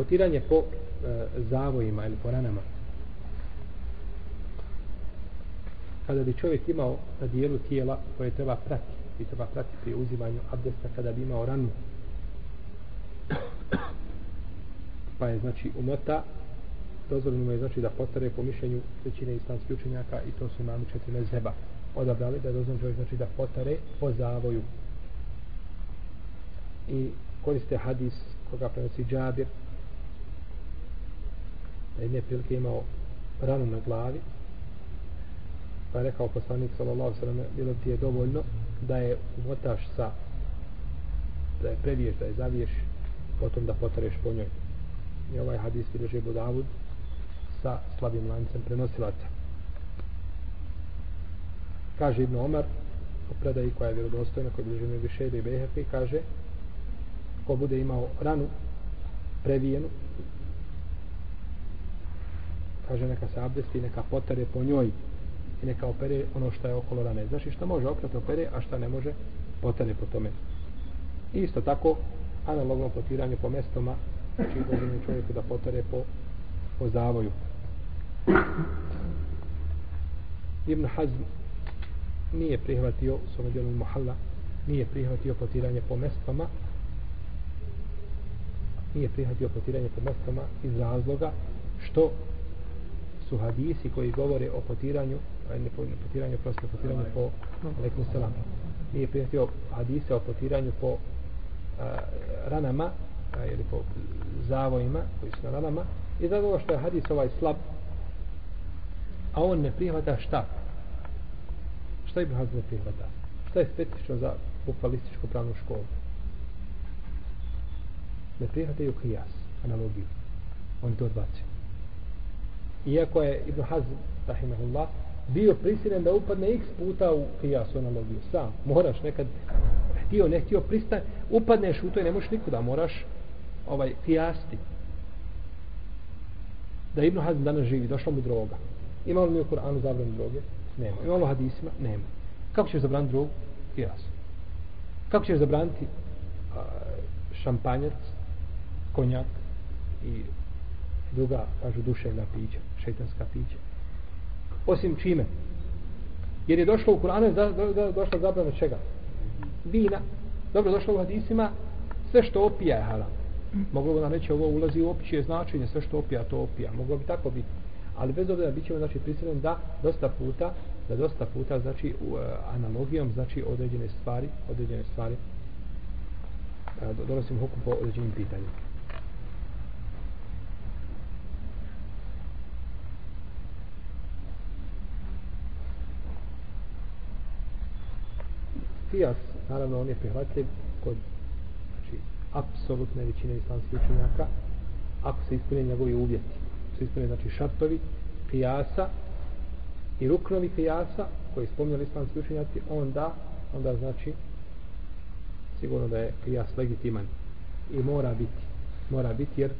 potiranje po e, zavojima ili po ranama. Kada bi čovjek imao na dijelu tijela koje treba pratiti i treba pratiti pri uzimanju abdesta kada bi imao ranu pa je znači umota dozvoljeno je znači da potare po mišljenju većine islamskih učenjaka i to su nami četiri mezheba. Odabrali da je dozvoljeno čovjek znači da potare po zavoju. I koriste hadis koga prenosi Džabir da je jedne prilike imao ranu na glavi pa je rekao poslanik sallallahu sallam bilo ti je dovoljno da je umotaš sa da je previješ, da je zaviješ potom da potareš po njoj. I ovaj hadis bilježi Budavud sa slabim lancem prenosilaca. Kaže Ibn Omar o predaji koja je vjerodostojna koja bilježi Nebi Šejde i Behefi kaže ko bude imao ranu previjenu kaže neka se abdesti neka potare po njoj i neka opere ono što je okolo rane. Znači što može oprati opere, a što ne može potare po tome. I isto tako, analogno potiranje po mestoma, znači dozvoljeno čovjeku da potare po, po zavoju. Ibn Hazm nije prihvatio, u ovom djelu Mohalla, nije prihvatio potiranje po mestoma, nije prihvatio potiranje po mestoma iz razloga što su hadisi koji govore o potiranju ne po potiranju prosto potiranju po alaikum salam. nije prihvatio hadise o potiranju po a, ranama a, ili po zavojima koji su na ranama. I zato što je hadis ovaj slab a on ne prihvata šta? Šta Ibn Hazm ne prihvata? Šta je specifično za bukvalističku pravnu školu? Ne prihvataju kijas analogiju. On to odbacio iako je Ibn Hazm rahimahullah bio prisilen da upadne x puta u kijasu analogiju ono sam. Moraš nekad htio ne htio pristan upadneš u to i ne možeš nikuda. Moraš ovaj kijasti da Ibn Hazm danas živi došla mu droga. Ima li mi u Kur'anu zabranu droge? nema. Ima li hadisima? nema. Kako ćeš zabraniti drogu? kijas kako ćeš zabraniti šampanjac konjak i druga, kažu, duševna pića, šeitanska pića. Osim čime? Jer je došlo u Kur'anu, da, da, da, došlo zabrano čega? Vina. Dobro, došlo u hadisima, sve što opija je haram. Moglo bi nam reći, ovo ulazi u opće značenje, sve što opija, to opija. Moglo bi tako biti. Ali bez obzira bit ćemo znači, prisiljen da dosta puta, da dosta puta, znači, u, e, analogijom, znači, određene stvari, određene stvari, uh, donosimo hukum po određenim pitanjima. Kijas, naravno, on je prihvatljiv kod znači, apsolutne većine islamskih učenjaka ako se ispune njegovi uvjeti. Se ispune, znači, šartovi kijasa i ruknovi kijasa koji spomnjali islamski učenjaci, onda, onda znači sigurno da je kijas legitiman i mora biti mora biti jer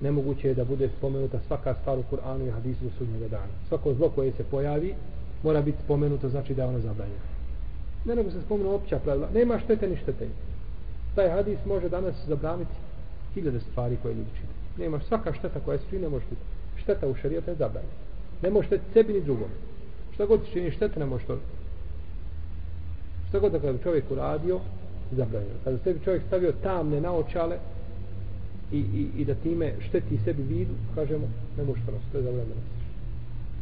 nemoguće je da bude spomenuta svaka stvar u Kur'anu i hadisu do sudnjega dana. Svako zlo koje se pojavi mora biti spomenuto znači da je ono zabranjeno ne nego se spomenu opća pravila, nema štete ni štete. Taj hadis može danas zabraniti hiljade stvari koje ljudi čine. Nema svaka šteta koja se čini, ne može biti. Šteta u šarijetu je zabranjena. Ne može šteti sebi ni drugom. Šta god ti čini štete, ne može to. Šta god da kada čovjek uradio, zabranjeno. Kada sebi čovjek stavio tamne naočale i, i, i da time šteti sebi vidu, kažemo, ne može to nositi, to je zabranjeno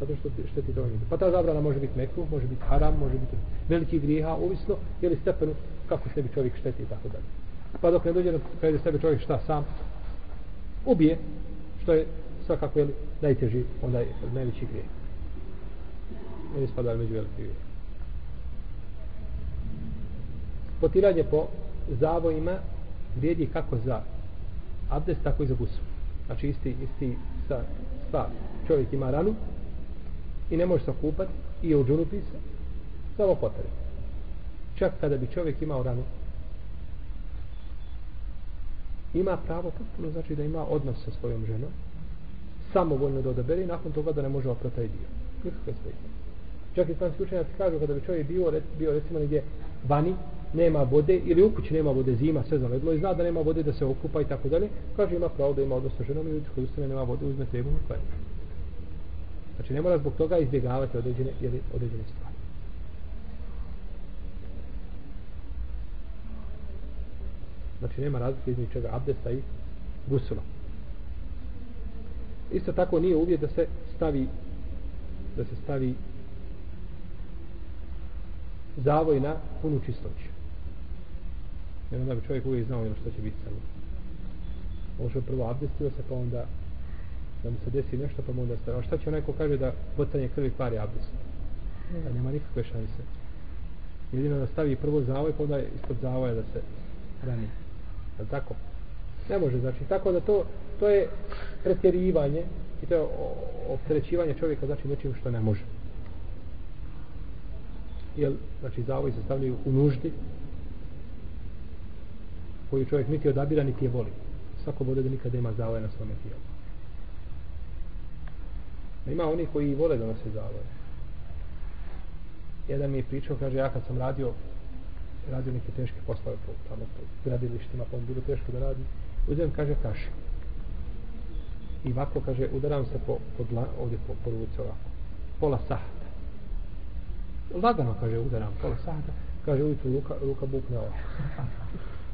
zato što ti šteti to nije. Pa ta zabrana može biti mekru, može biti haram, može biti veliki grijeha, ovisno je li stepenu kako sebi čovjek šteti i tako dalje. Pa dok ne dođe na kada sebi čovjek šta sam ubije, što je svakako je najteži, onda je najveći grijeh. Ne ispada među veliki grijeh. Potiranje po zavojima vrijedi kako za abdest, tako i za gusu. Znači isti, isti sa, sa čovjek ima ranu, i ne može se okupati i je u džunupi se samo potrebe. Čak kada bi čovjek imao ranu. Ima pravo potpuno znači da ima odnos sa svojom ženom samovoljno da odabere i nakon toga da ne može oprati taj dio. Nikakve sve čak islamski učenjaci kažu kada bi čovjek bio, bio recimo negdje vani nema vode ili u kući nema vode zima sve zaledlo i zna da nema vode da se okupa i tako dalje kaže ima pravo da ima odnos sa ženom i u ustane nema vode uzme tebu i znači ne mora zbog toga izbjegavati određene, ili određene stvari. Znači nema razlike između čega abdesta i gusula. Isto tako nije uvijek da se stavi da se stavi zavoj na punu čistoću. Jer onda bi čovjek uvijek znao ono što će biti sa njim. Može prvo abdestio se pa onda da mu se desi nešto pa mu onda stavi a šta će onaj ko kaže da botanje krvi kvari abdest? Da nema nikakve šanse. Jedino da stavi prvo zavoj pa onda ispod zavoja da se rani. je tako? ne može znači tako da to to je pretjerivanje i to je opterećivanje čovjeka znači nečim što ne može. Jer znači zavoj se stavljaju u nuždi koju čovjek niti odabira niti je voli. Svako bude da nikada ima zavoja na svome tijelu ima oni koji vole da nose zavoje jedan mi je pričao kaže ja kad sam radio radio neke teške poslove po, tamo po gradilištima pa on bilo teško da radi uzem kaže kaši i ovako kaže udaram se po, po dla, ovdje po, po ruce ovako. Pola sahata. Lagano kaže udaram pola sahata. Kaže ujutru ruka, ruka bukne ovako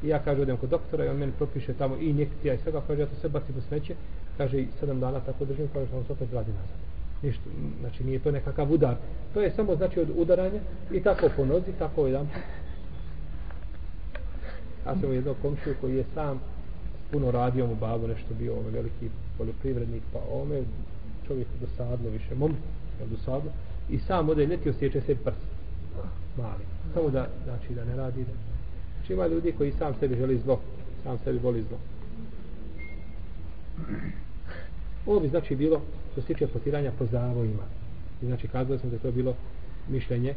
i ja kaže odem kod doktora i on meni propiše tamo i injekcija i svega kaže ja to sve bacim u smeće. Kaže i sedam dana tako držim kaže on se opet radi nazad. Ništa, znači nije to nekakav udar. To je samo znači od udaranja i tako po nozi, tako jedan ja sam jednog komšiju koji je sam puno radio mu babu nešto bio ovaj veliki poljoprivrednik pa ome čovjek dosadno više mom je dosadno. I sam ode ljeti osjeća se prst mali. Samo da znači da ne radi da znači ima ljudi koji sam sebi želi zlo sam sebi voli zlo ovo bi znači bilo što se tiče potiranja po zavojima I znači kazali smo da to bilo mišljenje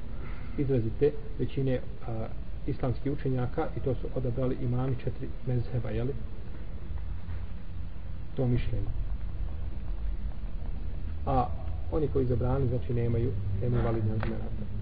izrazite većine a, islamskih učenjaka i to su odabrali imami četiri mezheba jeli? to mišljenje a oni koji zabrani znači nemaju nemaju validne argumenta.